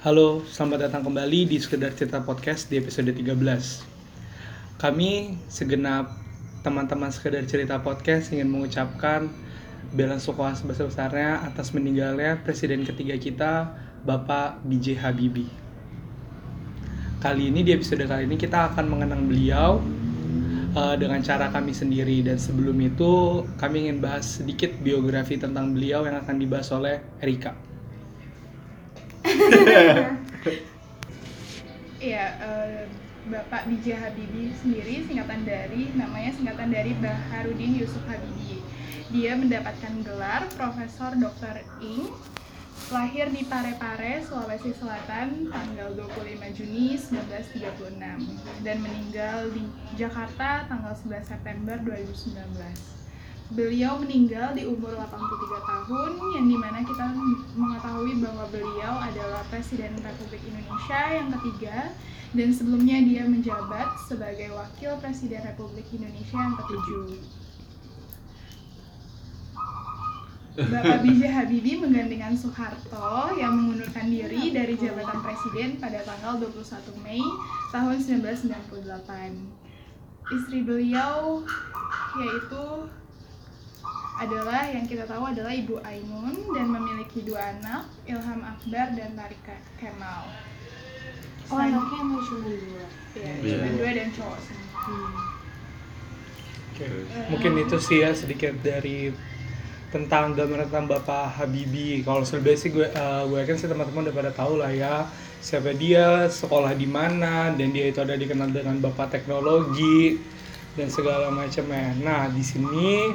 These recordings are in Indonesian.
Halo, selamat datang kembali di Sekedar Cerita Podcast di episode 13. Kami segenap teman-teman Sekedar Cerita Podcast ingin mengucapkan bela sungkawa sebesar-besarnya atas meninggalnya presiden ketiga kita, Bapak B.J. Habibie. Kali ini di episode kali ini kita akan mengenang beliau uh, dengan cara kami sendiri dan sebelum itu kami ingin bahas sedikit biografi tentang beliau yang akan dibahas oleh Erika. Iya, eh, Bapak B.J. Habibie sendiri singkatan dari namanya singkatan dari Baharudin Yusuf Habibie. Dia mendapatkan gelar Profesor Dr. Ing. Lahir di Parepare, Sulawesi Selatan tanggal 25 Juni 1936 dan meninggal di Jakarta tanggal 11 September 2019 beliau meninggal di umur 83 tahun yang di mana kita mengetahui bahwa beliau adalah Presiden Republik Indonesia yang ketiga dan sebelumnya dia menjabat sebagai Wakil Presiden Republik Indonesia yang ketujuh. Bapak B.J. Habibie menggantikan Soeharto yang mengundurkan diri dari jabatan presiden pada tanggal 21 Mei tahun 1998. Istri beliau yaitu adalah yang kita tahu adalah Ibu Ainun dan memiliki dua anak, Ilham Akbar dan Tarika Kemal. Oh, anaknya emang cuma dua. Ya, Iya. cuma dua dan cowok semua. Hmm. Oke, Mungkin itu sih ya sedikit dari tentang gambaran tentang Bapak Habibie. Kalau sebenarnya sih gue eh, gue yakin sih teman-teman udah pada tahu lah ya siapa dia, sekolah di mana, dan dia itu ada dikenal dengan Bapak Teknologi dan segala macamnya. Nah di sini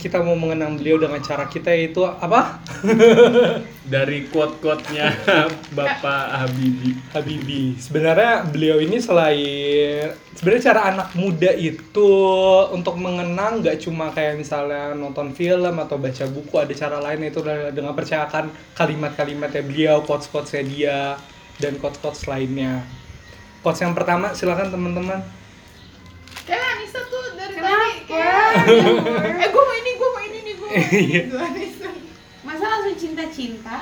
kita mau mengenang beliau dengan cara kita yaitu apa? dari quote-quote-nya Bapak Habibie. Habibie. Sebenarnya beliau ini selain sebenarnya cara anak muda itu untuk mengenang nggak cuma kayak misalnya nonton film atau baca buku, ada cara lain yaitu dengan percayakan kalimat-kalimatnya beliau, quotes-quotesnya dia dan quotes-quotes lainnya. Quotes yang pertama silakan teman-teman. Kayak Anissa tuh dari tadi Kenapa? kayak eh gue mau ini, gue mau ini nih, gue mau ini. Gitu, Anissa. Masa langsung cinta-cinta?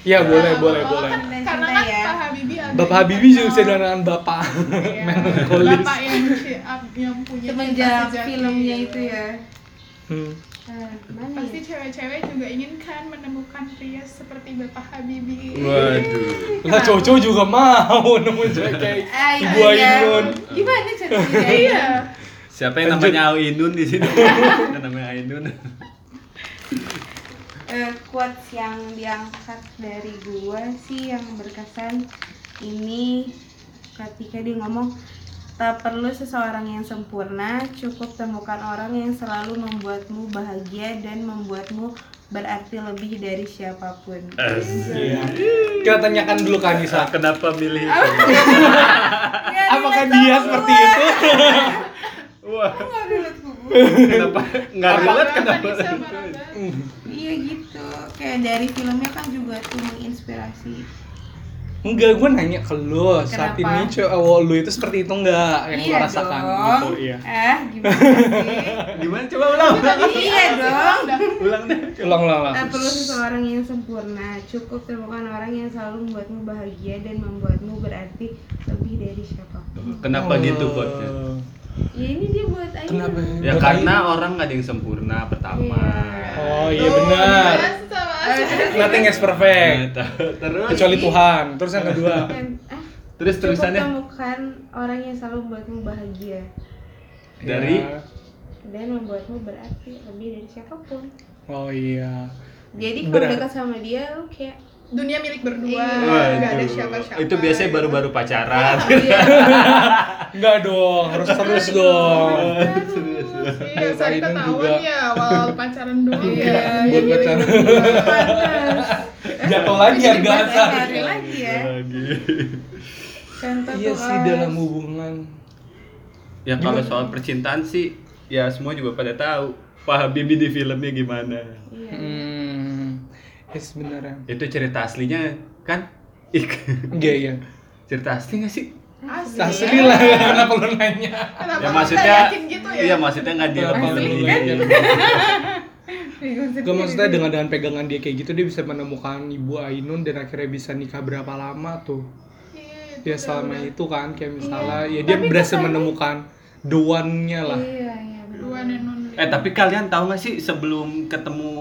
Iya boleh Nah, boleh oh, boleh. kan- Cinta karena kan ya. Pak Habibie agak Bapak Habibie juga bisa dengan bapak Iya, melankolis. Bapak yang yang punya Semenjak cinta sejati filmnya gitu. itu ya. Hmm. Mana Pasti ya? cewek-cewek juga ingin kan menemukan pria seperti Bapak Habibie. Waduh. Lah cowok-cowok juga mau nemu cewek kayak Ah, Ibu iya, iya. Ainun. Gimana caranya? Iya. Siapa yang Lanjut. namanya Ainun di sini? Yang namanya Ainun. Eh, quotes yang diangkat dari gua sih yang berkesan ini ketika dia ngomong tak perlu seseorang yang sempurna cukup temukan orang yang selalu membuatmu bahagia dan membuatmu berarti lebih dari siapa pun Iya. Kita tanyakan dulu ke Anissa. Kenapa milih itu? Apakah dia seperti itu? Wah, kenapa nggak relate kenapa? Iya gitu kayak dari filmnya kan juga tuh menginspirasi Enggak, gue nanya ke lu saat Kenapa? ini cowok lu itu seperti itu enggak yang lu iya rasakan dong gitu iya. eh gimana sih Gimana coba ulang? iya dong Ulang deh. Ulang ulang ulang. Tak perlu seseorang yang sempurna, cukup temukan orang yang selalu membuatmu bahagia dan membuatmu berarti lebih dari siapa pun. Kenapa Oh. gitu quote-nya? Ya ini dia buat aja. Kenapa? Ya Buat karena orang nggak ada yang sempurna pertama. Iya. Oh iya Tuh, benar. Nothing is perfect. Nah, Terus Kecuali Tuhan. Terus yang kedua. Dan, ah, terus tulisannya temukan orang yang selalu membuatmu bahagia dari Ya. dan membuatmu berarti lebih dari siapa pun. Oh iya. Jadi kalau dekat sama dia lu kayak Dunia milik berdua, Iya. nggak ada siapa-siapa. Itu biasanya baru-baru pacaran. iya, Enggak dong, harus terus dong. Serius. Iya, saya juga. ya awal pacaran doang Iya, ya. buat pacaran. Jatuh lagi harga bahasa asar. lagi ya. Iya sih dalam hubungan. Ya kalau soal percintaan sih ya semua juga pada tahu Pak Habibie di filmnya gimana. Iya. Ya sebenarnya. Itu cerita aslinya kan? Ik. Iya iya. cerita asli nggak sih? Asli, Asli ya. lah, kenapa lu nanya? Kenapa ya maksudnya gitu ya? iya maksudnya nggak Kenapa lu dilepasin nanya? Bingung Gak sendiri. maksudnya dengan dengan pegangan dia kayak gitu dia bisa menemukan ibu Ainun dan akhirnya bisa nikah berapa lama tuh? Iya, Ya selama udah itu kan kayak misalnya Iya. ya dia Tapi berhasil menemukan the one-nya lah. Iya, iya. only. Eh tapi kalian tahu nggak sih sebelum ketemu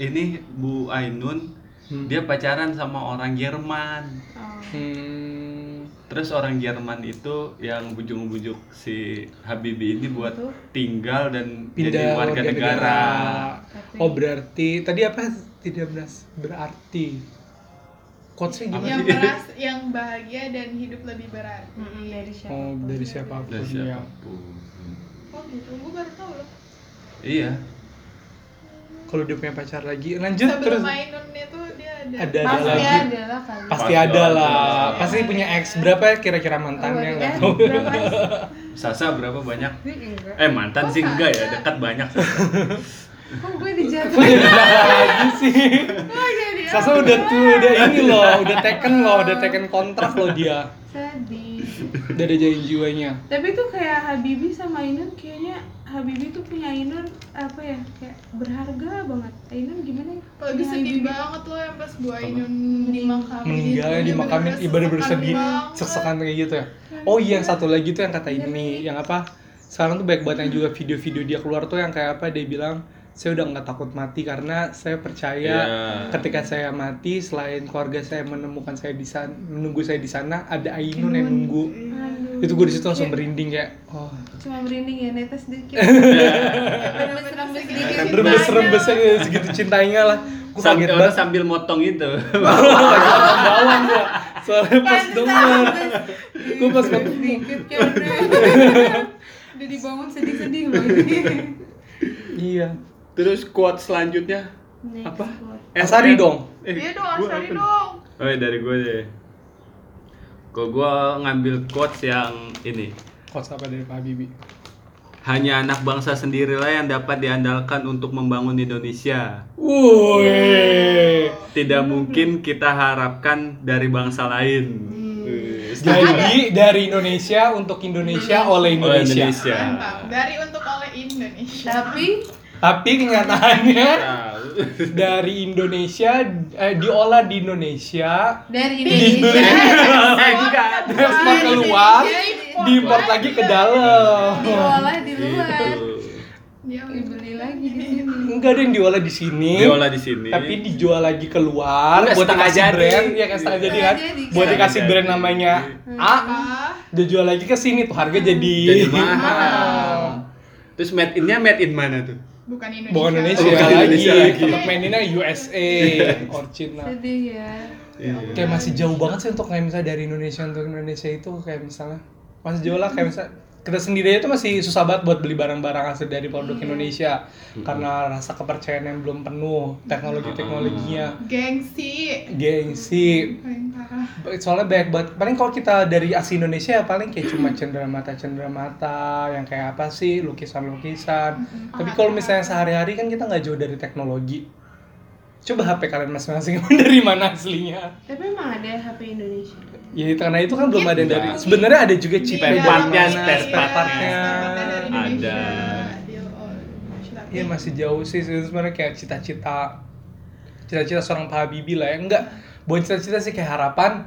ini Bu Ainun, Hmm. dia pacaran sama orang Jerman. Oh. Hmm. Terus orang Jerman itu yang bujuk-bujuk si Habibie ini buat Betul. tinggal dan Pindah jadi warga negara. Tapi- Oh berarti tadi apa tidak beras berarti quotesnya gimana? yang beras yang bahagia dan hidup lebih berarti. Mm-mm, dari siapa? Oh dari siapa pun Dan ya. siapa pun. Oh gitu, gue baru tahu loh. Iya. Kalau dia punya pacar lagi lanjut Sebelum terus itu dia ada. ada ada Pasti lagi. ada lah kali. Pasti ada lah. Pasti punya ex berapa ya kira-kira mantannya Oh, nggak ya, tahu. berapa? Sasa berapa banyak? Enggak. Eh mantan Kok sih enggak ya, dekat banyak. Kok gue dijatuhin? Lagi sih? Oh jadi Sasa udah tuh udah ini loh, udah taken loh, udah taken kontrak loh dia. Sedih. Udah ada jiwanya. Tapi tuh kayak Habibie sama Ainun kayaknya Habibie tuh punya Ainun apa ya kayak berharga banget. Ainun gimana ya? Lagi sedih Habibie. banget loh yang pas Bu Ainun dimakamin Meninggal itu, di dia makamin bener-bener ibadah bersedih, sesekan kayak gitu ya. Oh iya yang satu lagi tuh yang kata ini, yang apa? Sekarang tuh banyak banget yang juga video-video dia keluar tuh yang kayak apa dia bilang saya udah nggak takut mati karena saya percaya Iya. ketika saya mati selain keluarga saya menemukan saya di sana menunggu saya di sana ada Ainun yang nunggu Aduh. Itu gue di situ langsung merinding kayak oh Cuma merinding ya netes dikit. Rembes-rembes dikit. Rembes-rembesnya kayak segitu cintanya lah gue Sambil kaget orang banget sambil motong itu. bawang gua soalnya pas denger gue pas ketemu Dikit udah. Dibangun sedih-sedih iya Terus quote selanjutnya Next apa? quote. Asari dong Eh, Iya dong, Asari dong. Oh iya, dari gue deh. Kok gue ngambil quotes yang ini. Quotes apa dari Pak Habibie Hanya anak bangsa sendirilah yang dapat diandalkan untuk membangun Indonesia. Woi Tidak mungkin kita harapkan dari bangsa lain. Wih, jadi dari Indonesia untuk Indonesia oleh Oleh Indonesia, Indonesia. Mantap. Dari untuk oleh Indonesia. Tapi tapi kenyataannya Tahu. dari Indonesia eh, diolah di Indonesia dari di Indonesia Eh, enggak. ekspor keluar diimport lagi ke dalam diolah di luar. Gitu. Dia Dibeli lagi di sini. enggak ada yang diolah di sini Diolah di sini. tapi dijual lagi keluar Enggak, buat dikasih jadi. brand ya kayak setengah jadi kan buat dikasih brand namanya A Ah, dia jual lagi ke sini tuh harga jadi jadi mahal. Terus made in-nya made in mana tuh? Bukan Indonesia. bukan Indonesia, Bukan lagi, Indonesia lagi. tetap maininnya USA or China Sedih ya. Iya. kayak masih jauh banget sih untuk kayak misalnya dari Indonesia untuk Indonesia itu kayak misalnya masih jauh lah kayak misalnya kita sendiri tuh masih susah banget buat beli barang-barang asli dari produk Indonesia. Karena rasa kepercayaan yang belum penuh teknologi teknologinya Gengsi. gengsi. Paling parah. soalnya banyak banget. Paling kalau kita dari asli Indonesia ya paling kayak cuma cenderamata cenderamata yang kayak apa sih lukisan lukisan tapi kalau misalnya sehari-hari kan kita nggak jauh dari teknologi. Coba HP kalian masing-masing dari mana aslinya? Tapi emang ada HP Indonesia. Ya karena itu kan belum ada yang dari Mungkin. sebenarnya ada juga chip Iya, partnya, mana, spare partnya. Ada. Iya masih jauh sih sebenarnya kayak cita-cita cita-cita seorang Pak Habibie lah ya enggak buat cita-cita sih kayak harapan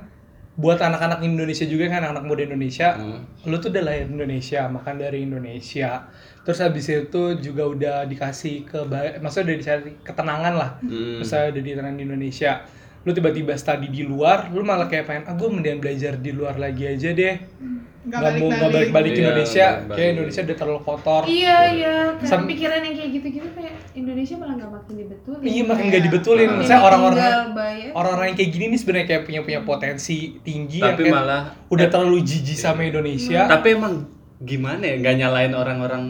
buat anak-anak Indonesia juga kan anak-anak muda Indonesia Hmm. lu tuh udah lahir di Indonesia makan dari Indonesia terus habis itu juga udah dikasih ke maksudnya udah dicari ketenangan lah Hmm. misalnya udah ditenang di Indonesia lu tiba-tiba study di luar lu malah kayak pengen ah gue mending belajar di luar lagi aja deh. Nggak nggak mau nggak balik-balik. ke Iya, Indonesia. kayak Indonesia udah terlalu kotor. Iya iya. Kayak Sam- pikiran yang kayak gitu-gitu kayak Indonesia malah nggak makin dibetulin. iya makin Iya. gak dibetulin. Makin misalnya orang-orang orang-orang yang kayak gini nih sebenarnya kayak punya punya potensi tinggi yang Tapi kayak malah udah terlalu jijik sama Indonesia. Tapi emang gimana ya nggak nyalain orang-orang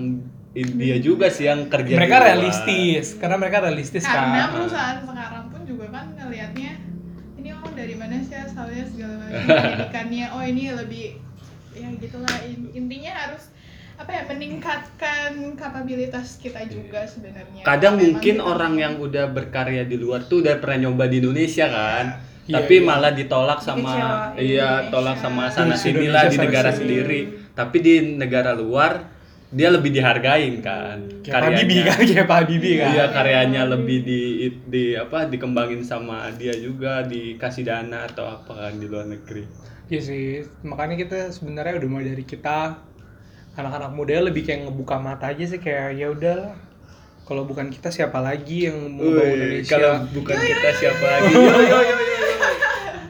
India juga sih yang kerja mereka realistis karena mereka realistis Karena kan. perusahaan sekarang sih asalnya segala macam pendidikannya? Oh ini lebih ya gitulah. In- intinya harus apa ya meningkatkan kapabilitas kita juga sebenarnya. kadang Memang mungkin kita orang yang udah berkarya di luar tuh udah pernah nyoba di Indonesia kan? Iya, tapi iya. malah ditolak sama iya Indonesia. tolak sama sana sini Indonesia lah di negara sendiri. tapi di negara luar dia lebih dihargain kan. Kayak Pak Bibi kan, kayak Pak Bibi kan. Iya karyanya lebih di, di apa dikembangin sama dia juga dikasih dana atau apa kan di luar negeri. Iya sih, makanya kita sebenarnya udah mulai dari kita anak-anak muda lebih kayak ngebuka mata aja sih kayak ya udah kalau bukan kita siapa lagi yang mau bangun Indonesia kalau bukan kita siapa lagi? Yo, yo, yo, yo, yo.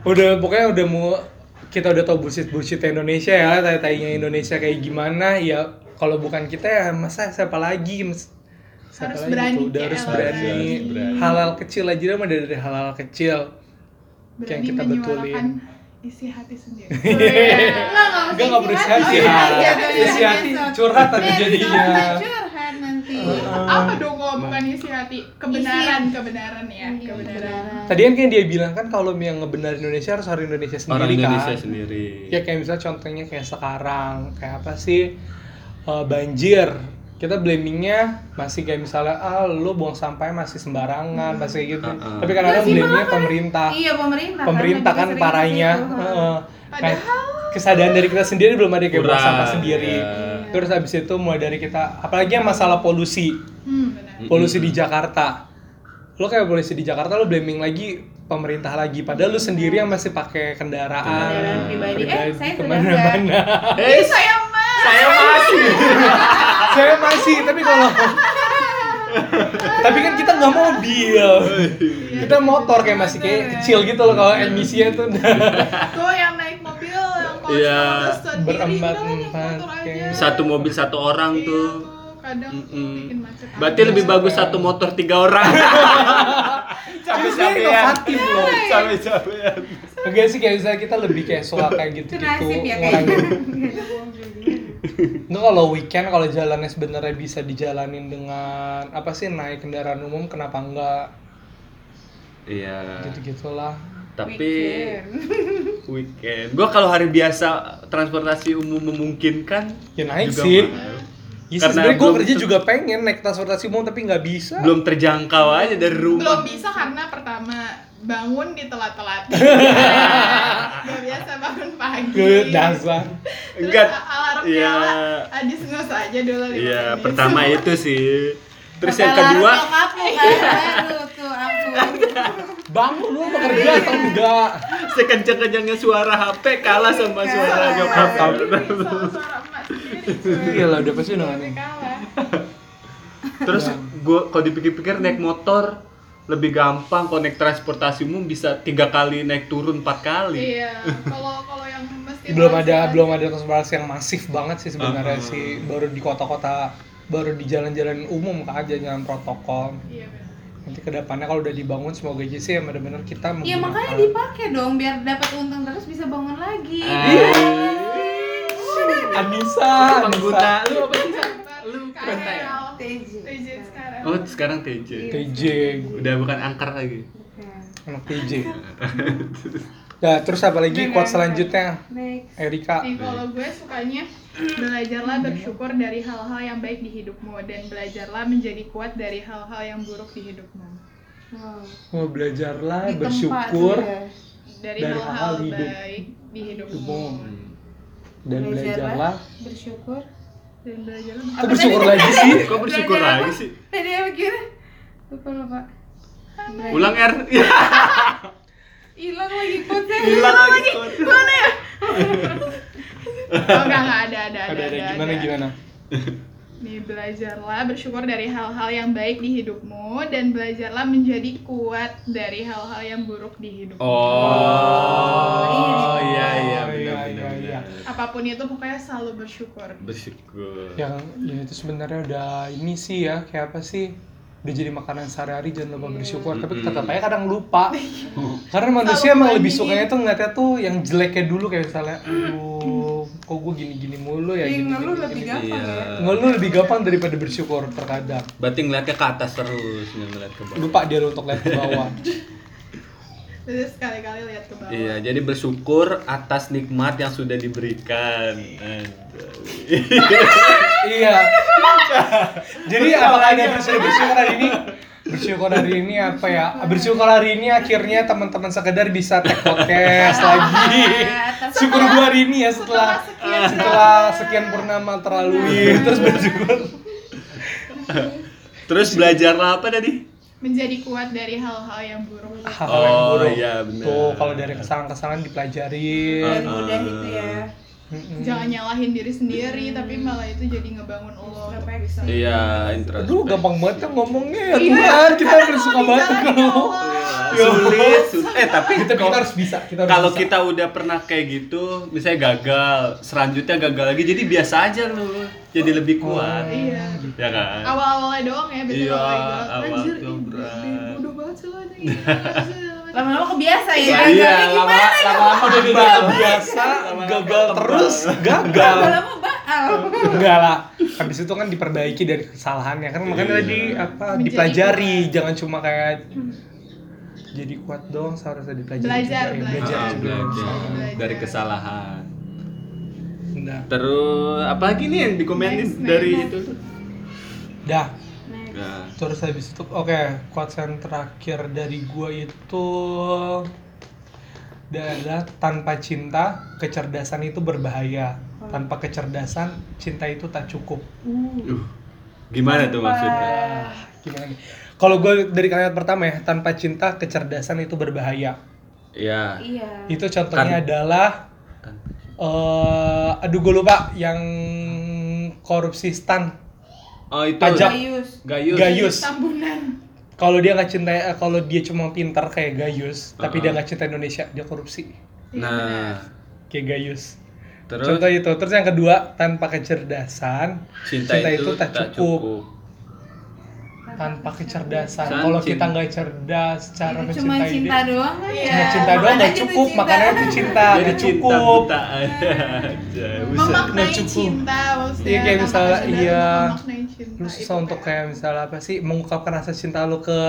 udah pokoknya udah mau kita udah tau bullshit bullshit Indonesia ya tai tainya Indonesia kayak gimana ya kalau bukan kita ya masa siapa lagi Mas- siapa Harus lagi berani, tuh? udah harus berani. berani. halal kecil aja mah dari dari halal kecil yang berani kita menyuarakan betulin isi hati sendiri Enggak, Enggak, enggak berisi hati. Oh, iya, iya, Isi iya, hati. iya. Curhat tadi Besok jadinya. kita curhat nanti. apa dong kalau bukan isi hati kebenaran kebenaran ya kebenaran tadi kan kayak dia bilang kan kalau yang ngebenar Indonesia harus orang Indonesia sendiri Orang Indonesia kan sendiri. ya kayak misalnya contohnya kayak sekarang kayak apa sih eh, banjir. Kita blamingnya masih kayak misalnya ah lu buang sampahnya masih sembarangan masih kayak gitu. Uh-uh. tapi kadang-kadang blamingnya pemerintah. Iya, pemerintah. pemerintah kan sering ke parahnya. Heeh. Kayak kesadaran dari kita sendiri belum ada kayak buang sampah sendiri. iya. terus habis itu mulai dari kita apalagi yang masalah polusi. Hmm, benar polusi di Jakarta. Lo kayak polusi di Jakarta lo blaming lagi pemerintah lagi. Padahal lo sendiri yang masih pakai kendaraan, Kendaraan pribadi. Eh, saya sudah ke mana-mana Eh, saya saya masih. saya masih tapi kalau tapi kan kita nggak mobil kita motor kayak masih kayak kecil gitu loh kalau emisinya tuh tuh yang naik mobil yang kalau Iya. sendiri Berempat, empat, Satu mobil satu orang Iya, tuh. kadang tuh Mm-mm. bikin macet Berarti lebih bagus satu motor tiga orang. Capek-capean. inovatif loh. Capek-capean. Enggak sih kayak misalnya kita lebih kayak suka kayak Itu gitu-gitu nasib ya ngurangin kayaknya. Itu kalau weekend kalau jalannya sebenarnya bisa dijalanin dengan apa sih naik kendaraan umum kenapa enggak Iya. gitu gitulah. Tapi Weekend. weekend. Gua kalau hari biasa transportasi umum memungkinkan Ya naik juga sih. mahal. Ya Karena sebenarnya gue belum kerja juga pengen naik transportasi umum tapi nggak bisa. belum terjangkau aja dari belum rumah. bisa karena pertama bangun di telat-telat gak biasa bangun pagi Ke dasar. Terus Enggak. alarm Iya. nyala adis ngus aja dulu Iya, menit. pertama itu sih. Terus yang kedua, nyokapmu kan, aduh tuh ampun. Bangun lu mau kerja atau enggak? sekencang-kencangnya suara HP kalah sama suara Kalah. nyokap. Suara-suara emak sendiri Iya lah udah pasti udah Terus gua kalau dipikir-pikir naik motor lebih gampang kalau naik transportasi umum bisa tiga kali naik turun empat kali. iya kalau kalau yang mesti belum ada belum ada transportasi yang masif banget sih sebenarnya Uh-huh. sih baru di kota-kota baru di jalan-jalan umum aja jalan protokol iya benar nanti ke depannya kalau udah dibangun semoga aja sih ya benar-benar kita Ya makanya dipakai dong biar dapat untung terus bisa bangun lagi. Anissa Pengguna Anissa lu apa sih? Sa? Lu KL TJ. Oh, sekarang TJ. TJ Udah bukan angker lagi. anak TJ ya terus apa lagi quote selanjutnya Next. Erika Nih kalau gue sukanya belajarlah bersyukur dari hal-hal yang baik di hidupmu dan belajarlah menjadi kuat dari hal-hal yang buruk di hidupmu. Wow. mau belajarlah Di tempat bersyukur ya. Dari Dari hal-hal hidup. baik di hidupmu hidupmu dan belajarlah bersyukur. Dan belajarlah kok bersyukur lagi sih Kok bersyukur lagi sih? Tadi apa gimana? Lupa lupa. Ulang R. Hilang lagi quote-nya. Hilang lagi. Mana ya? Oh enggak enggak ada ada ada. ada ada gimana ada. gimana Nih belajarlah bersyukur dari hal-hal yang baik di hidupmu dan belajarlah menjadi kuat dari hal-hal yang buruk di hidupmu. Oh, iya iya Oh, benar iya, benar. iya, iya. benar. Apa pun itu pokoknya selalu bersyukur. Bersyukur. yang ya itu sebenarnya udah ini sih ya kayak apa sih udah jadi makanan sehari-hari jangan lupa bersyukur tapi tetap aja kadang lupa karena manusia emang lebih sukanya tuh ngeliatnya tuh yang jeleknya dulu kayak misalnya aduh kok gue gini-gini mulu ya Ih, gini, ngeluh gini, lebih gini. gampang Iya. ya. ngeluh lebih gampang daripada bersyukur terkadang Berarti ngeliatnya ke atas terus, ngeliat ke bawah. lupa dia untuk lihat ke bawah Terus sekali-kali lihat ke bawah. Iya, jadi bersyukur atas nikmat yang sudah diberikan. Iya jadi apakah ada bersyukur bersyukur hari ini bersyukur hari ini apa ya? Bersyukur hari ini akhirnya teman-teman sekedar bisa tag podcast lagi. Atas syukur gua hari ini ya setelah sekian setelah sekian purnama terlalui. Terus bersyukur. Terus belajar apa tadi? menjadi kuat dari hal-hal yang buruk. Hal-hal yang Oh, buruk. iya, benar. tuh kalau dari kesalahan-kesalahan dipelajarin. Dan mudah itu ya Mm-mm. jangan nyalahin diri sendiri tapi malah itu jadi ngebangun Allah untuk bisa Iya, Aduh introspeksi. gampang banget kan ngomongnya ya Iya, Tuhan. Kita harus suka banget kalau Allah. Sulit, sulit. Eh, tapi kita, kita harus bisa kita harus kalau bisa. kita udah pernah kayak gitu, misalnya gagal, selanjutnya gagal lagi, jadi biasa aja lu, jadi lebih kuat, iya. Ya kan? awal-awalnya doang ya biasanya Iya, awal bodoh banget sih lo lama-lama kebiasa ya. Iya, gagalnya lama gimana lama-lama udah udah biasa gagal terus gagal. Lama-lama baal. Enggak lah. Habis itu kan diperbaiki dari kesalahannya. Kan makanya Iya. tadi apa Menjadi dipelajari. jangan cuma kayak jadi kuat dong seharusnya dipelajari Belajar, juga, ya. belajar. belajar Ah, juga. belajar. Belajar. dari kesalahan. Nah, Terus apa lagi nih yang dikomenin Next, dari next. itu? Tuh? dah. Nah, terus habis itu oke quotes yang terakhir dari gua itu adalah tanpa cinta kecerdasan itu berbahaya. Tanpa kecerdasan cinta itu tak cukup. Uh, gimana tuh maksudnya? Ah, gimana nih kalau gue dari kalimat pertama ya tanpa cinta kecerdasan itu berbahaya. Iya. iya. Itu contohnya Tan- adalah eh aduh gue lupa yang korupsi stan Oh itu. Pajak. Gayus Gayus. Gayus tambunan kalau dia nggak cinta eh, kalau dia cuma pintar kayak Gayus tapi Uh-uh. dia nggak cinta Indonesia dia korupsi Nah, kayak Gayus terus contoh itu terus yang kedua tanpa kecerdasan cinta, itu, tak cukup, tanpa kecerdasan San- kalau kita nggak cerdas cara itu cuma mencintai cinta dia doang kan Iya. cuma ya cinta doang nggak Makanya itu cukup cinta. makanya itu cinta Jadi nggak cinta cukup buta. Buset. memaknai cukup. cinta maksudnya Iya, kayak misalnya, iya. Cinta lu itu susah untuk kayak misalnya apa sih mengungkapkan rasa cinta lu ke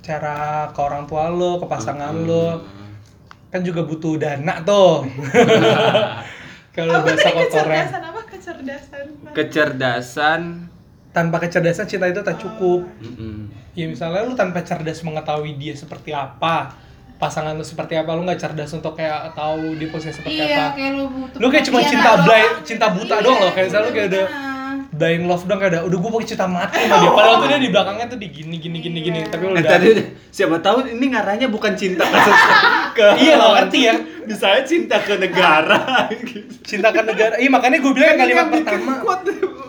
cara ke orang tua lu ke pasangan Hmm. lu. Kan juga butuh dana tuh. Kalau apa bahasa kotornya kecerdasan apa? Kecerdasan Kecerdasan. tanpa kecerdasan cinta itu tak cukup. Mm-mm. ya misalnya lu tanpa cerdas mengetahui dia seperti apa pasangan lu seperti apa lu nggak cerdas untuk kayak tahu dia posisi seperti iya apa. kayak lu butuh Lu kayak cuma cinta blind- cinta buta Iya, doang loh, kayak misalnya lu kayak udah-. Dying love dong kayak udah udah gue pokoknya cinta mati sama dia. Padahal tuh dia di belakangnya tuh di gini gini gini gini. Tapi lu Eh, udah tadi siapa tahu ini ngarahnya bukan cinta ke ke Iya, lo ngerti ya. Misalnya cinta ke negara. Cinta ke negara. Iya makanya gue bilang kalimat Yang bikin pertama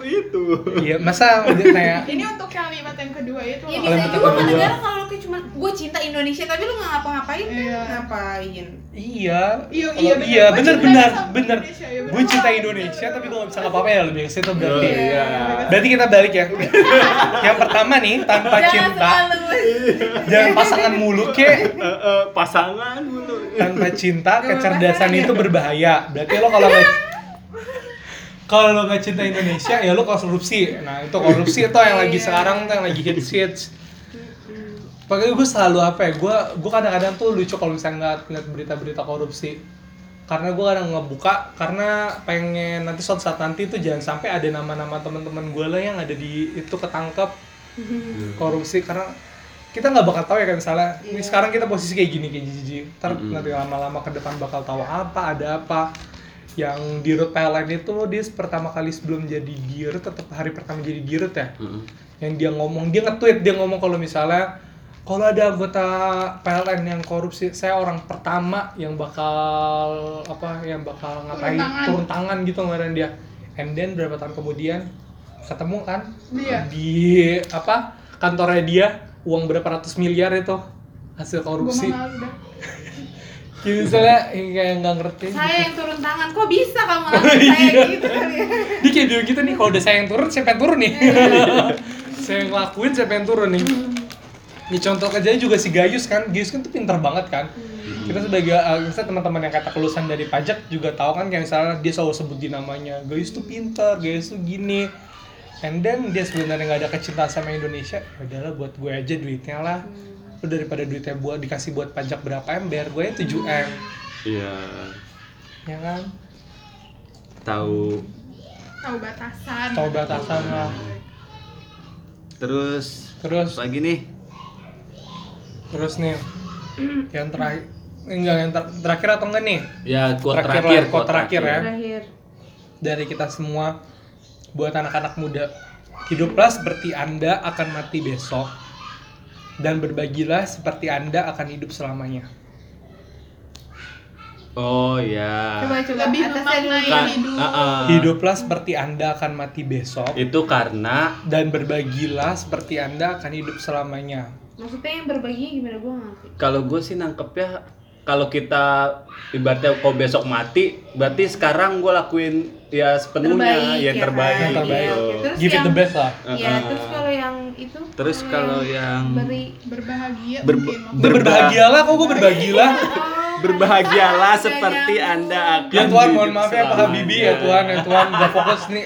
itu. iya masa dia kayak ini untuk kalimat yang kedua itu Iya bisa juga kan negara kalau lu cuma gue cinta Indonesia tapi lu nggak ngapa-ngapain kan? Iya. ngapain? Iya. Iya, iya, bener. iya sama bener Indonesia, iya, bener. gue cinta Indonesia tapi gue gak bisa ngapa-ngapain ya lebih ke situ berarti. Oh, iya. berarti kita balik ya. Yang pertama nih tanpa jangan cinta. jangan pasangan mulu kek. Eh, eh, pasangan dulu. tanpa cinta kecerdasan itu berbahaya. Berarti lo kalau kalau lo nggak cinta Indonesia ya lo korupsi. Nah itu korupsi itu yang lagi Iya. sekarang tuh yang lagi hits hits. Pokoknya gue selalu apa ya, gue gue kadang-kadang tuh lucu kalau misalnya ngeliat, ngeliat berita-berita korupsi. Karena gue kadang ngebuka karena pengen nanti suatu saat nanti tuh jangan sampai ada nama-nama teman-teman gue lah yang ada di itu ketangkep korupsi. Karena kita nggak bakal tahu ya kan misalnya ini Iya. sekarang kita posisi kayak gini kayak jiji. Ntar Mm-mm. nanti lama-lama ke depan bakal tahu apa ada apa yang di root PLN itu dia pertama kali sebelum jadi dirut tetap hari pertama jadi dirut ya Mm-mm. yang dia ngomong dia nge-tweet dia ngomong kalau misalnya kalau ada anggota PLN yang korupsi saya orang pertama yang bakal apa yang bakal ngapain tangan. turun tangan gitu ngelarin dia and then berapa tahun kemudian ketemu kan Iya. di apa kantornya dia uang berapa ratus miliar itu hasil Gua korupsi mah malu dah. Kayak misalnya kayak nggak ngerti saya yang turun tangan. Kok bisa kamu langsung iya. saya gitu kali ya? Dia kayak bilang gitu nih. Kalau udah saya yang turun siapa yang turun nih? Saya yang ngelakuin siapa yang turun nih? Ini contoh kerjanya juga si Gayus kan. Gayus kan tuh pinter banget kan. Kita sebagai uh, misalnya teman-teman yang kata kelulusan dari pajak juga tahu kan kayak misalnya dia selalu sebut di namanya. Gayus tuh pinter Gayus tuh gini. And then dia sebenarnya nggak ada kecintaan sama Indonesia. Ya udahlah buat gue aja duitnya lah lu daripada duitnya buat dikasih buat pajak berapa m bayar gue 7 m Iya. ya kan Tahu Tahu batasan. tahu batasan lah terus terus lagi nih? Terus nih, yang terakhir enggak yang ter- terakhir atau enggak nih Ya, quote Terakhir terakhir, lah, quote terakhir ya. Terakhir. dari kita semua buat anak-anak muda hiduplah seperti anda akan mati besok dan berbagilah seperti anda akan hidup selamanya Oh ya. Coba coba Lebih atasnya dulu. memaknai Kan, hidup. ah, ah. hiduplah seperti anda akan mati besok Itu karena dan berbagilah seperti anda akan hidup selamanya Maksudnya yang berbagi gimana gue ngerti. kalau gue sih nangkepnya kalau kita ibaratnya kau besok mati, berarti sekarang gue lakuin ya sepenuhnya Terbaik, yang ya terbaik. kan? Yang terbaik. gitu. Oke, terus give it yang, the best lah Iya, Uh-uh. terus kalau yang itu Terus kalau yang beri berbahagia Ber- mungkin Berba- berbahagialah kok gue berbahagialah berbahagialah Ada seperti yang- anda akan ya Tuhan mohon maaf ya Pak. Habibie ya Tuhan ya Tuhan gak fokus nih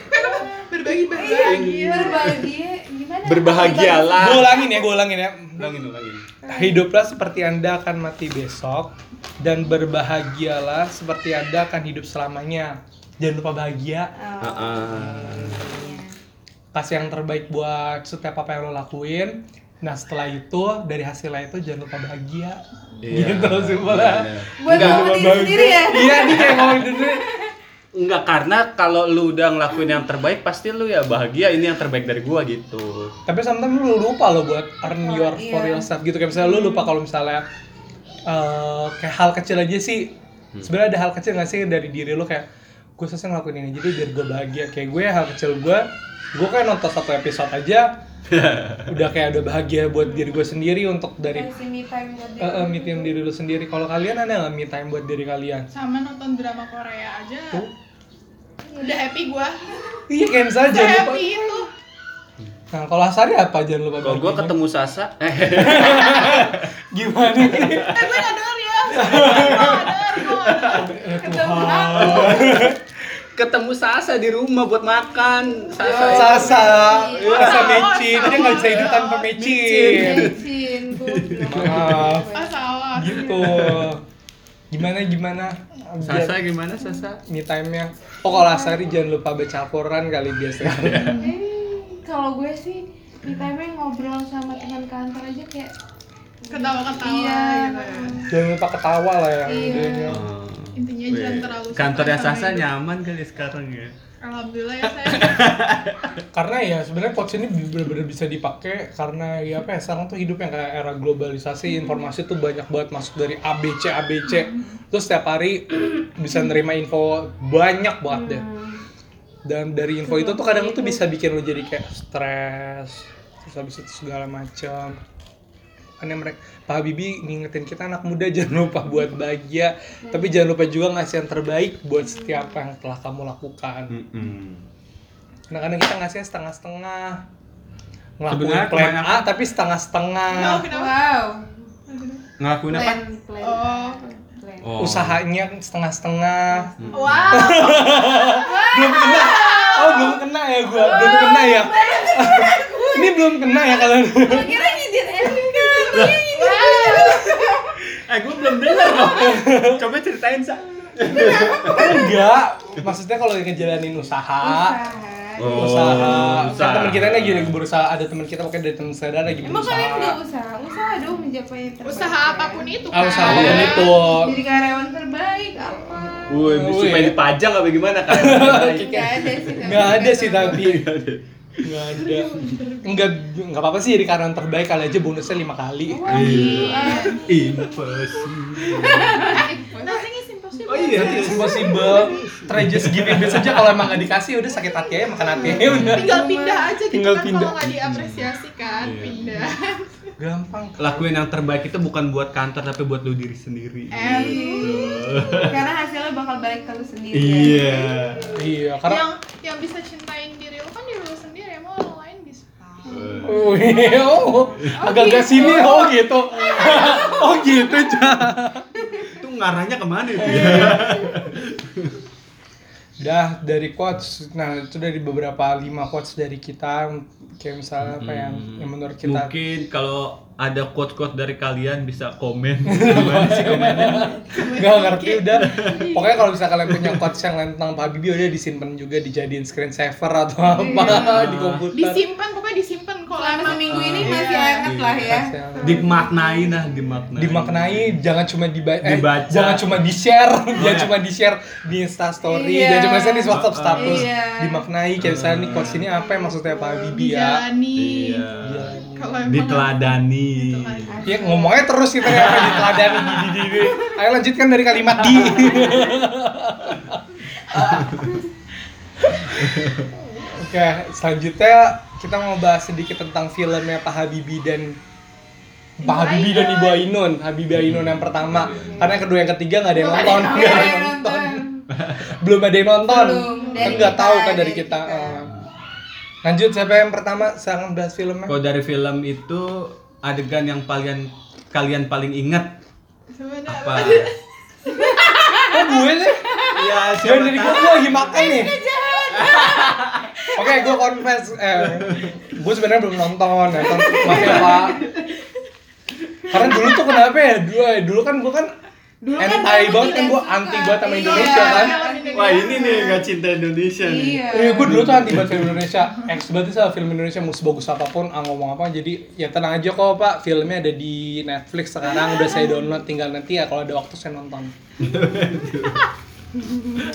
berbagi berbahagia berbagi gimana? Berbahagialah. gue ulangin ya gue ulangin ya Ulangin, ulangin. Hiduplah seperti Anda akan mati besok dan berbahagialah seperti Anda akan hidup selamanya. Jangan lupa bahagia. Oh, Uh-uh. iya. Kasih yang terbaik buat setiap apa yang lo lakuin. Nah setelah itu dari hasilnya itu jangan lupa bahagia. Iya. Gitu. Iya. Buat Enggak, ngomong diri sendiri ya? Iya nih kayak ngomong dulu. Enggak karena kalau lu udah ngelakuin yang terbaik pasti lu ya bahagia ini yang terbaik dari gua gitu. Tapi sometimes lu lupa lo buat earn your Iya. for yourself gitu. Kayak misalnya lu lupa kalau misalnya eh, kayak hal kecil aja sih. Sebenarnya ada hal kecil gak sih dari diri lu kayak gue selesai ngelakuin ini jadi biar gue bahagia kayak gue hal kecil gue gue kayak nonton satu episode aja udah kayak udah bahagia buat diri gue sendiri untuk dari Kasih me time buat diri. me time diri lu sendiri kalau kalian ada nggak me time buat diri kalian sama nonton drama Korea aja Tuh. Udah happy gua. Iya kayak misalnya jangan lupa. happy itu. Nah kalau Asari apa jangan lupa Kalau gua ketemu Sasa, eh gimana nih? Eh gue ya. Ketemu Sasa di rumah buat makan. Sasa. Sasa. Iya. Sasa mecin. Dia nggak bisa hidup tanpa mecin. Mecin. Maaf. gitu gimana gimana Sasa gimana Sasa? me time nya oh kalau Asari jangan lupa baca Al-Quran kali biasa Eh, kalau gue sih me time ngobrol sama teman kantor aja kayak ketawa-ketawa Iya. gitu ya jangan lupa ketawa lah ya Iya. idenya. intinya jangan terlalu Kantornya stres sama Sasa hidup. nyaman kali sekarang ya. Alhamdulillah ya saya karena ya sebenarnya coach ini benar-benar bisa dipakai karena ya apa ya sekarang tuh hidup yang kayak era globalisasi informasi tuh banyak banget masuk dari ABC ABC terus setiap hari bisa nerima info banyak banget deh. Hmm. dan dari info itu tuh kadang tuh bisa bikin lo jadi kayak stres terus habis itu segala macam kan yang mereka Pak Habibie ngingetin kita anak muda jangan lupa buat bahagia. Tapi jangan lupa juga ngasih yang terbaik buat setiap apa yang telah kamu lakukan. Kadang-kadang kita ngasihnya setengah-setengah. Ngelakuin Sebenarnya plan kebanyakan- A tapi setengah-setengah. Kenapa? Wow. Ngelakuin apa? Plan, oh. Plan. Oh. usahanya setengah-setengah. Wow. Belum kena. Oh belum kena ya gua. Belum kena ya. Ini belum kena ya kalian Kira? Eh, gue belum dengar loh. Coba ceritain, Sa. enggak maksudnya kalau ngejalanin usaha Usaha. usaha, usaha. Kan teman kita ini lagi lagi berusaha ada teman kita mungkin dari teman saudara lagi Emang berusaha kalian nggak usaha? Usaha dong mencapai terbaik. usaha apa pun itu Ah, kan usaha apa pun itu Jadi karyawan terbaik apa? Woi, supaya dipajang apa gimana kan? Nggak ada sih. tapi nggak ada sih tapi nggak ada enggak nggak apa apa sih jadi karyawan terbaik kali aja bonusnya lima kali. Impossible. nothing is impossible Oh iya, Nanti impossible try just give it best aja kalau emang nggak dikasih udah sakit hati aja makan hati aja udah tinggal pindah aja gitu Tinggal kan pindah. kalau nggak diapresiasi kan Iya. pindah gampang Lakuin yang terbaik itu bukan buat kantor tapi buat lu diri sendiri. Eh, Karena hasilnya bakal balik ke lu sendiri. Iya. iya karena yang yang bisa cintain diri lu kan diri lu sendiri emang orang lain bisa Wih, oh, agak-agak sini oh gitu oh gitu Ca. Itu ngarahnya ke mana itu Iya. ya? Dah dari quotes, nah itu dari beberapa lima quotes dari kita kayak misalnya apa yang, yang menurut kita Mungkin kalau ada quote-quote dari kalian bisa komen. Gimana sih komennya? nggak ngerti udah. Pokoknya kalau misalnya kalian punya quotes yang lain tentang Pak Habibie udah disimpan juga dijadiin screensaver atau apa di komputer. disimpan pokoknya disimpan Selama emang- seminggu ini Iya. masih hangat lah ya. dimaknai nah dimaknai dimaknai jangan cuma diba eh, Dibaca. jangan cuma di share jangan iya. cuma di share di insta story Iya. jangan cuma share di WhatsApp status Iya. dimaknai kayak misalnya nih quotes ini apa yang maksudnya Pak Habibie ya dijalani iya kalau emang diteladani Diteladani. Ya ngomongnya terus kita ya apa diteladani di, di, di, di. Ayo lanjutkan dari kalimat di. Oke, selanjutnya kita mau bahas sedikit tentang filmnya Pak Habibie dan Pak Habibie dan. Ibu Ainun, Habibie Ainun yang pertama. Karena yang kedua yang ketiga nggak ada yang nonton, Nggak ada yang nonton. Belum ada yang nonton. Kan nggak tahu kan dari kita. kita. Eh. Lanjut siapa yang pertama? Silakan bahas filmnya. kalau dari film itu adegan yang kalian kalian paling ingat apa Oh gue sih. ya Jangan dari gue, gue lagi makan nih. Oke, gue confess, eh, gue sebenarnya belum nonton, nonton maaf ya pak. Karena dulu tuh kenapa ya, dulu, dulu kan gue kan Dulu kan anti banget kan gue anti banget sama Iya. Indonesia kan. wah ini nih nggak cinta Indonesia nih Iya. Iya, gue dulu tuh anti banget film Indonesia. Ex banget sih sama film Indonesia mau sebagus apa pun, ah, ngomong apa. Jadi ya tenang aja kok pak, filmnya ada di Netflix sekarang udah saya download. Tinggal nanti ya kalau ada waktu saya nonton.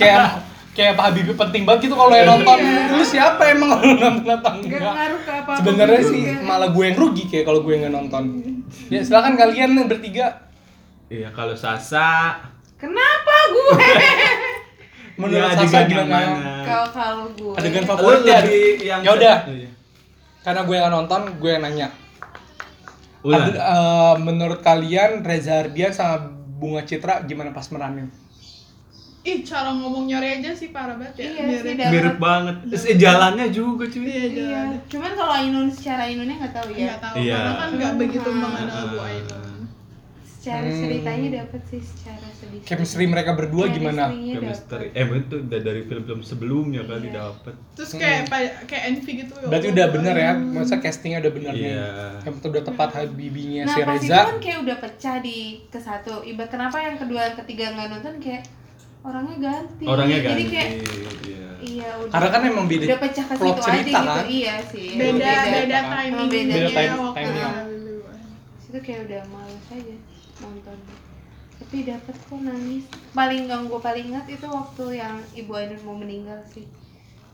kayak kayak Pak Habibie penting banget gitu kalau yang nonton. Lu siapa emang kalau nonton nonton Gak enggak? ngaruh ke apa Sebenarnya sih malah gue yang rugi kayak kalau gue nggak nonton. Ya silakan kalian bertiga iya kalau Sasa Kenapa gue? menurut ya, Sasa gimana? mana? Kalau kalau gue. Adegan favorit ya? yang Ya udah. Iya. Karena gue yang nggak nonton, gue yang nanya. Ulan. Ade- eh, menurut kalian Reza Hardian sama Bunga Citra gimana pas meranin? Ih cara ngomong nyari aja sih parah banget ya Iya Mirip. sih, mirip banget Terus, eh, jalannya juga cuy iya Iya. jalan Cuman kalau Ainun secara Ainunnya nggak tahu ya. nggak tahu Iya. karena kan nggak begitu Hmm. mengenal Bu Ainun Secara Hmm. ceritanya dapet sih secara sedih. Chemistry mereka berdua gimana? chemistry eh itu udah dari film-film sebelumnya kali dapet terus kayak pa- kayak envy gitu ya Hmm. Berarti udah bener ya, masa castingnya udah bener nih. Iya. Yang udah tepat Habibinya Nah si pas itu Reza. kan kayak udah pecah di ke satu. Ibarat kenapa yang kedua ketiga nggak nonton kayak orangnya ganti. orangnya Jadi ganti kayak iya. iya udah. Karena kan emang beda udah pecah ke plot situ cerita aja kan. gitu. Iya sih. beda beda kan? timing Beda beda time- waktu timing. Itu kayak udah males aja nonton. Tapi dapet kok nangis. Paling yang gue paling ingat itu waktu yang Ibu Ainun mau meninggal sih.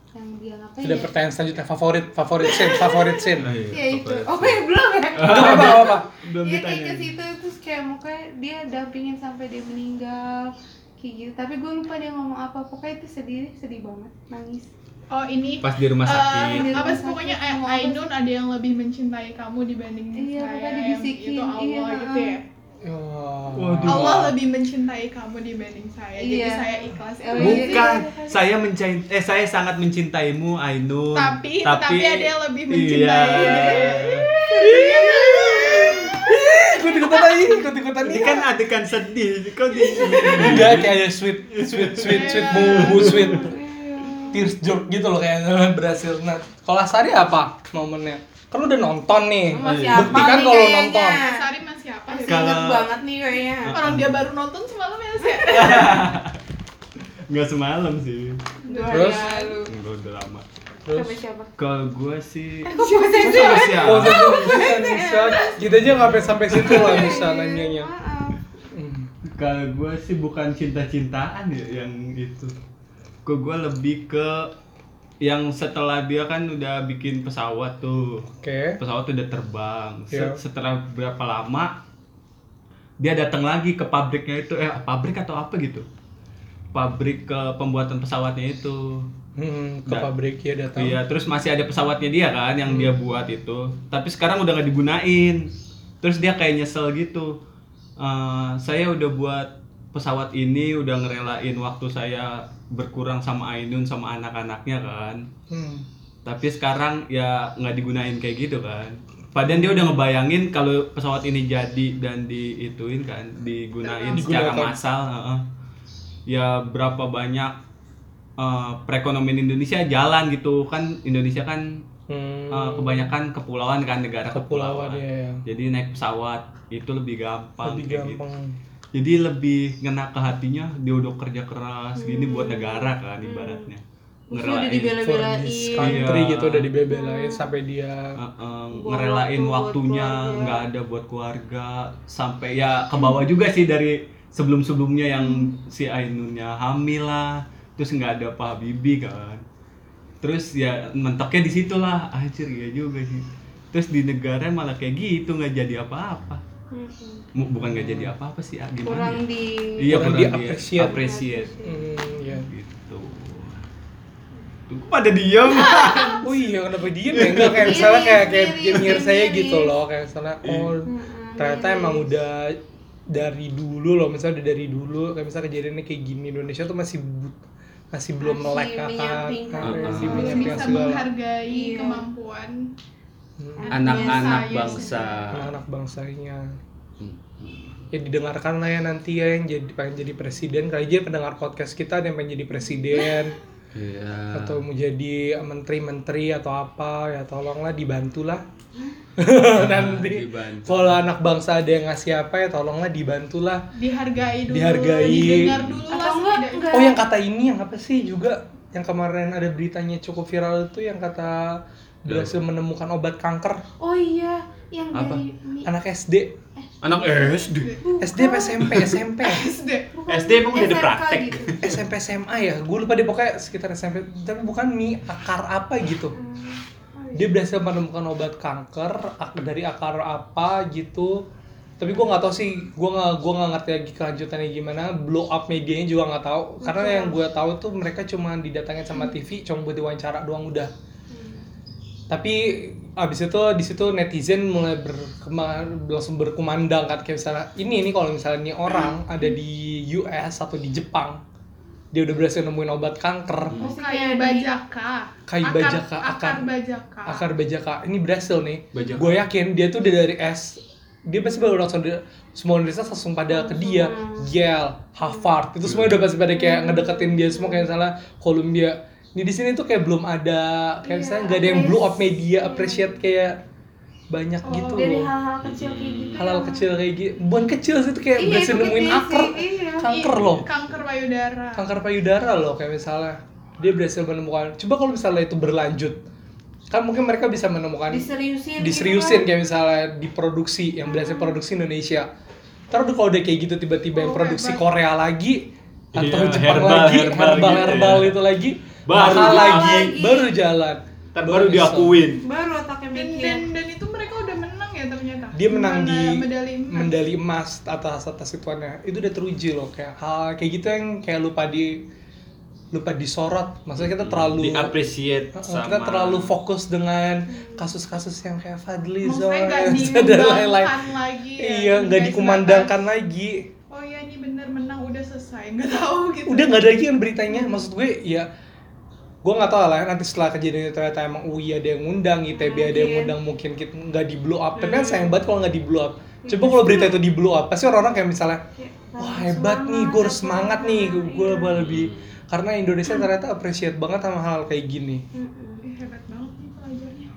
Yang dia ngapain Sudah ya? pertanyaan selanjutnya favorit favorit scene favorit scene. Iya, Ya itu. Oh ya belum ya? Gak apa apa belum Iya kayak ditanya ke situ terus kayak mukanya dia dampingin sampai dia meninggal kayak gitu. Tapi gue lupa dia ngomong apa. Pokoknya itu sedih sedih banget. Nangis. Oh ini pas di rumah eh, sakit. Di apa rumah sih pokoknya apa Ainun ada yang lebih mencintai kamu dibanding Iya, saya dibisikin, itu Allah iya, gitu ya. Oh. Waduh. Allah lebih mencintai kamu dibanding saya. Jadi Iya. saya ikhlas. Oh, iya. bukan saya mencintai eh saya sangat mencintaimu Ainun Tapi- tapi ada yang lebih mencintai. iya. Ikut ikutan lagi, ikut ikutan ini kan adegan sedih kok di Enggak kayak ada sweet sweet sweet sweet bumbu sweet tears jerk gitu loh kayak berhasil. Nah, kalau Asari apa momennya? Kan udah nonton nih. masih Iya. Buktikan kalau nonton. Sari masih apa masih? Kalau- banget nih kayaknya orang dia baru nonton semalam ya sih nggak semalam sih Terus? Enggak udah lama Terus sama siapa kalau gue sih siapa sih sama siapa Oh, bisa, bisa. Kita aja nggak sampai sampai situ lah bisa nanyanya. Kalau gue sih bukan cinta-cintaan ya yang itu. Ke gue lebih ke yang setelah dia kan udah bikin pesawat tuh. Oke. Pesawat udah terbang. Se- Iya. Setelah berapa lama dia datang lagi ke pabriknya itu eh pabrik atau apa gitu. Pabrik ke pembuatan pesawatnya itu. Hmm, ke Da- pabrik ya datang. Iya, terus masih ada pesawatnya dia kan yang dia buat itu. Tapi sekarang udah nggak digunain. Terus dia kayak nyesel gitu. Eh, saya udah buat pesawat ini, udah ngerelain waktu saya berkurang sama Ainun sama anak-anaknya kan. Hmm. Tapi sekarang ya nggak digunain kayak gitu kan. Padahal dia udah ngebayangin kalau pesawat ini jadi dan diituin kan, digunain secara Digunakan. massal. heeh. Ya berapa banyak eh, perekonomian Indonesia jalan gitu kan Indonesia kan Hmm. eh, kebanyakan kepulauan kan negara Kepulauan, iya, iya. Jadi naik pesawat itu lebih gampang. lebih gitu. gampang. Jadi lebih ngena ke hatinya dia udah kerja keras gini Hmm. buat negara kan ibaratnya. Ngerelain dibela-belain. country Iya. gitu udah dibebelain sampai dia Uh, uh, ngerelain waktunya nggak ada buat keluarga sampai ya ke bawah juga sih dari sebelum-sebelumnya yang si Ainunnya hamil lah terus nggak ada Pak Habibie kan. Terus ya mentoknya di situ lah. Anjir ya juga sih. Terus di negara malah kayak gitu nggak jadi apa-apa. Mm-mm. M- bukan nggak jadi apa-apa sih ah, gimana kurang ya? di iya Kurang kurang di di-appreciate. appreciate hmm, ya gitu. Tuh kok pada diem? Oh iya kenapa diem ya? Enggak kayak misalnya kayak kayak nyindir saya gitu loh. Kayak misalnya oh ternyata emang udah dari dulu loh. Misalnya udah dari dulu. Kayak misalnya kejadiannya kayak gini Indonesia tuh masih masih belum melek kan menyampingkan. masih belum bisa segala menghargai Iya. kemampuan Hmm, anak-anak Saya bangsa. anak-anak bangsanya Hmm. ya didengarkan lah ya nanti ya yang jadi pengen jadi presiden. Kali aja pendengar podcast kita ada yang pengen jadi presiden. Iya. atau mau jadi menteri-menteri atau apa ya tolonglah dibantulah nanti kalau anak bangsa ada yang ngasih apa ya tolonglah dibantulah. Dihargai dulu Dihargai. didengar dulu Atau lah enggak, enggak. oh yang kata ini yang apa sih juga? Yang kemarin ada beritanya cukup viral itu yang kata berhasil menemukan obat kanker. Oh iya yang Apa? dari anak SD anak SD SD apa SMP SMP SD bukan SD emang udah ada praktek? gitu. SMP SMA ya? Gue lupa deh pokoknya sekitar SMP tapi bukan mie akar apa gitu. Hmm. Iya. dia berhasil menemukan obat kanker dari akar apa gitu tapi gue nggak tahu sih gue nggak gua nggak ngerti lagi kelanjutannya gimana blow up medianya juga nggak tahu karena Betul. yang gue tahu tuh mereka cuma didatangin sama TV cuma buat diwawancara doang udah Hmm. tapi abis itu di situ netizen mulai berkema- langsung berkumandang kan kayak misalnya ini ini kalau misalnya ini orang ada di US atau di Jepang dia udah berhasil nemuin obat kanker. Oh, Pasti kayu bajaka. Kayu Akar- bajaka, akar, akar- bajaka. Akar bajaka. Ini berhasil nih. Bajaka. gue yakin dia tuh udah dari S. Dia pasti baru langsung di- semua universitas langsung pada ke dia. Yale Harvard. Itu semua udah pasti pada kayak ngedeketin dia semua. Kayak misalnya Columbia. Ini di sini tuh kayak belum ada kayak Iya, misalnya nggak ada yang blow up media appreciate kayak banyak Oh, gitu dari loh. hal-hal kecil kayak gitu halal kecil kayak gitu bukan kecil sih itu kayak Iya, berhasil nemuin akar iya. kanker Ih, loh. kanker payudara. Kanker payudara loh kayak misalnya dia berhasil menemukan coba kalau misalnya itu berlanjut kan mungkin mereka bisa menemukan diseriusin diseriusin gitu kayak misalnya diproduksi yang berhasil produksi Indonesia. Udah kalau udah kayak gitu tiba-tiba yang Oh, produksi hebat. Korea lagi atau Iya, Jepang herbal, lagi herbal herbal gitu herbal ya. itu lagi Baru jalan lagi lagi. baru jalan. Ntar baru bisa. diakuin. Baru otaknya dan dia menang di medali emas. medali emas atas atas ituannya itu udah teruji loh kayak hal kayak gitu yang kayak lupa di lupa disorot. Maksudnya kita terlalu diapresiat Uh, sama kita terlalu fokus dengan kasus-kasus yang kayak Fadli Zon maksudnya nggak dan lain-lain. ya, iya nggak dikumandangkan sebatas, lagi. Oh iya ini bener menang udah selesai. Nggak tahu gitu. Udah nggak ada lagi kan beritanya. Maksud gue ya gue nggak tahu lah nanti setelah kejadian itu ternyata emang UI ada yang ngundang ITB ada yang ngundang mungkin kita nggak di blow up. Tapi kan Hmm. sayang banget kalau nggak di blow up. Coba kalau berita itu di blow up pasti orang-orang kayak misalnya wah "Wah, hebat nih gue harus semangat nih. gue Iya. lebih karena Indonesia ternyata appreciate banget sama hal kayak gini. Mm-mm. Ih, hebat banget nih pelajarnya.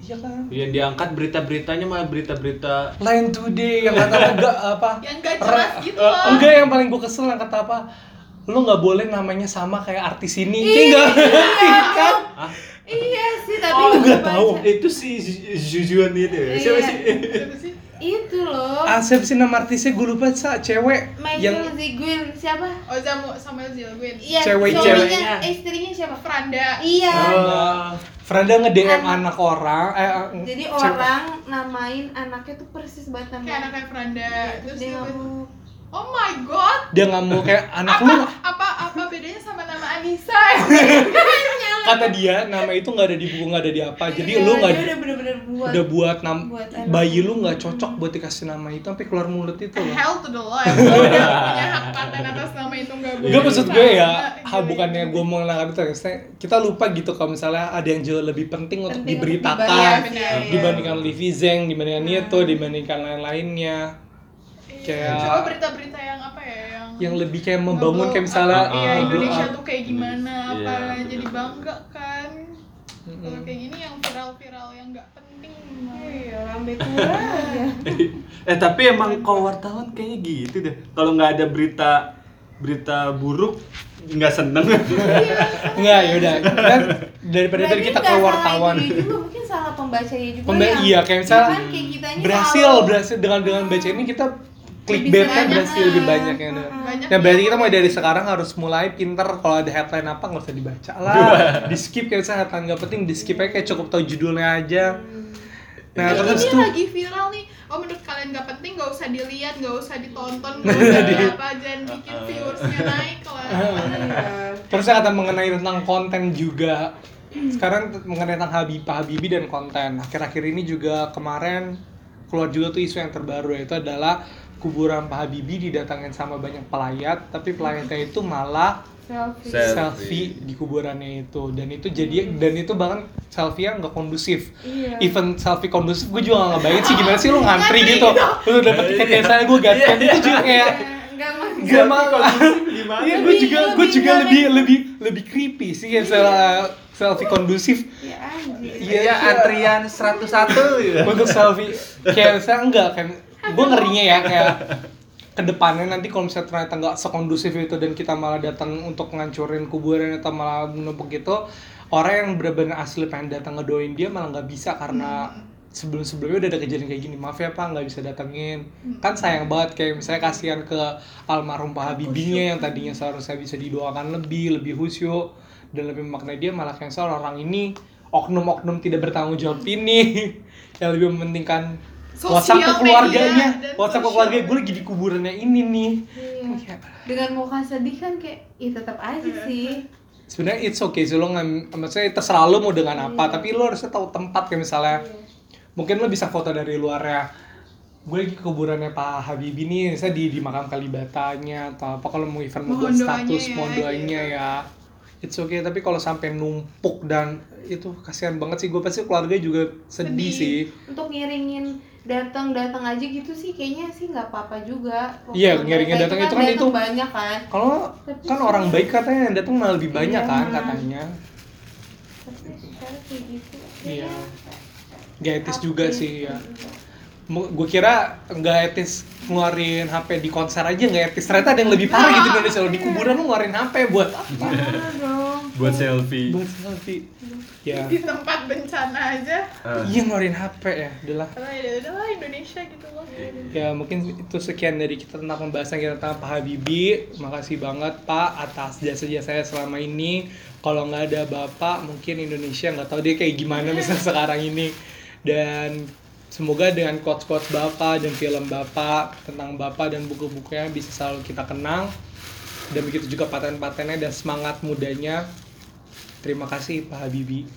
Iya kan? Iya diangkat berita-beritanya malah berita-berita Line Today yang kata enggak apa? Yang gak jelas gitu loh enggak yang paling gue kesel yang kata apa lu nggak boleh namanya sama kayak artis ini Iya. kayak enggak kan? Iya sih tapi Oh, gua nggak tahu. itu si Jujuan itu ya. Siapa Iya. sih? Siapa sih? Itu loh. Ah siapa sih nama artisnya gue lupa sa cewek Michael yang Ziguin. Siapa? Oh Zamu Samuel Zilguin iya Cewek- ceweknya. eh, istrinya siapa? Franda. Iya. Oh. Franda nge DM Anak. anak orang eh jadi cewek- orang namain anaknya tuh persis banget kayak anaknya Franda. Terus dia oh my god. Dia nggak mau kayak anak apa lu. apa apa bedanya sama nama Anissa? Kata dia nama itu nggak ada di buku nggak ada di apa. Jadi Iya, lu nggak udah bener-bener buat. udah buat nam buat anak. bayi lu. nggak cocok buat dikasih nama itu sampai keluar mulut itu loh. Hell to the law ya udah punya hak paten atas nama itu nggak boleh. Enggak maksud gue ya, ha, bukannya gue mau ngelanggar itu, kita lupa gitu kalau misalnya ada yang jauh lebih penting untuk Penting untuk diberitakan. iya, iya. dibandingkan Livi Zeng, dibandingkan itu, dibandingkan lain-lainnya. Iya, kayak- coba berita-berita yang apa ya yang Yang lebih kayak membangun kayak misalnya iya Ah, Indonesia blow up. tuh kayak gimana apa Iya. jadi bangga kan kalau kayak gini yang viral-viral yang nggak penting iya aja eh tapi emang kau wartawan kayaknya gitu deh. Kalau nggak ada berita berita buruk nggak seneng. Enggak, yaudah. Kan daripada Nah, tadi kita nggak ke wartawan. juga mungkin salah pembacanya juga Pemba- yang- iya, kayak misalnya Cuman kayak berhasil dengan dengan baca ini kita Lebih clickbait kan banyak, berhasil lebih banyak yang ada. Banyak Nah berarti kita mulai dari sekarang harus mulai pinter kalau ada headline apa nggak usah dibaca lah, di skip kayak misalnya headline nggak penting di skip aja kayak cukup tahu judulnya aja. Nah Ini- terus ini tuh lagi viral nih. Oh menurut kalian gak penting gak usah dilihat, gak usah ditonton, gak usah di apa, jangan bikin viewersnya naik lah. Iya. terus saya kata mengenai tentang konten juga. Sekarang mengenai tentang Habib Habibi dan konten. Akhir-akhir ini juga kemarin keluar juga tuh isu yang terbaru yaitu adalah kuburan Pak Habibie didatangin sama banyak pelayat, tapi pelayatnya itu malah Selfie. Selfie. selfie di kuburannya itu dan itu jadi dan itu bahkan selfie yang nggak kondusif Iya. even selfie kondusif gue juga nggak ngebayangin sih gimana sih lu ngantri gitu lu dapet tiketnya saya gue gantian itu juga kayak Enggak mas. gak mau Gimana? iya gue juga gue juga lebih lebih lebih creepy sih kayak misalnya selfie kondusif Ya anjir. Iya, antrian 101 gitu. untuk selfie kayak misalnya enggak kan gue ngerinya ya kayak ke depannya nanti kalau misalnya ternyata nggak sekondusif itu dan kita malah datang untuk ngancurin kuburan atau malah menumpuk gitu orang yang benar-benar asli pengen datang ngedoain dia malah nggak bisa karena sebelum sebelumnya udah ada kejadian kayak gini. Maaf ya pak nggak bisa datengin. Kan sayang banget kayak misalnya kasihan ke almarhum pak Habibinya yang tadinya seharusnya bisa didoakan lebih lebih khusyuk dan lebih maknai dia malah cancel orang ini oknum-oknum tidak bertanggung jawab ini yang lebih mementingkan Sosial WhatsApp ke keluarganya, WhatsApp ke sosial keluarga gue lagi di kuburannya ini nih. Iya. Dengan muka sedih kan kayak, ya tetap aja Iya. sih. Sebenarnya it's okay sih lo nggak, maksudnya terserah lo mau dengan apa, tapi lo harusnya tahu tempat kayak misalnya, mungkin lo bisa foto dari luarnya. Gue lagi ke kuburannya Pak Habibie nih, misalnya di di makam Kalibatanya atau apa kalau mau event mau buat status, ya, mohon doanya gitu. ya. It's okay, tapi kalau sampai numpuk dan itu kasihan banget sih, gue pasti keluarga juga sedih, Sedih. sih. Untuk ngiringin datang datang aja gitu sih kayaknya sih nggak apa-apa juga. Iya, mereka datang itu kan datang itu- banyak kan. Kalau kan orang baik katanya yang datang malah lebih banyak Iya. kan katanya. Tapi sekarang kayak gitu. Iya. Gak etis juga sih ya. Gue kira nggak etis ngeluarin HP di konser aja nggak etis. Ternyata ada yang lebih parah gitu Indonesia. Di kuburan lu ngeluarin HP buat Jangan dong. Buat selfie. buat selfie. Ya. Di tempat bencana aja. Ah. Iya ngeluarin HP ya. Udahlah. Karena ya udah lah Indonesia gitu loh. Ya mungkin itu sekian dari kita tentang pembahasan kita tentang Pak Habibie. Makasih banget Pak atas jasa-jasa saya selama ini. Kalau nggak ada Bapak, mungkin Indonesia nggak tahu dia kayak gimana misalnya sekarang ini. Dan semoga dengan quotes-quotes Bapak dan film Bapak tentang Bapak dan buku-bukunya bisa selalu kita kenang. Dan begitu juga paten-patennya dan semangat mudanya. Terima kasih Pak Habibie.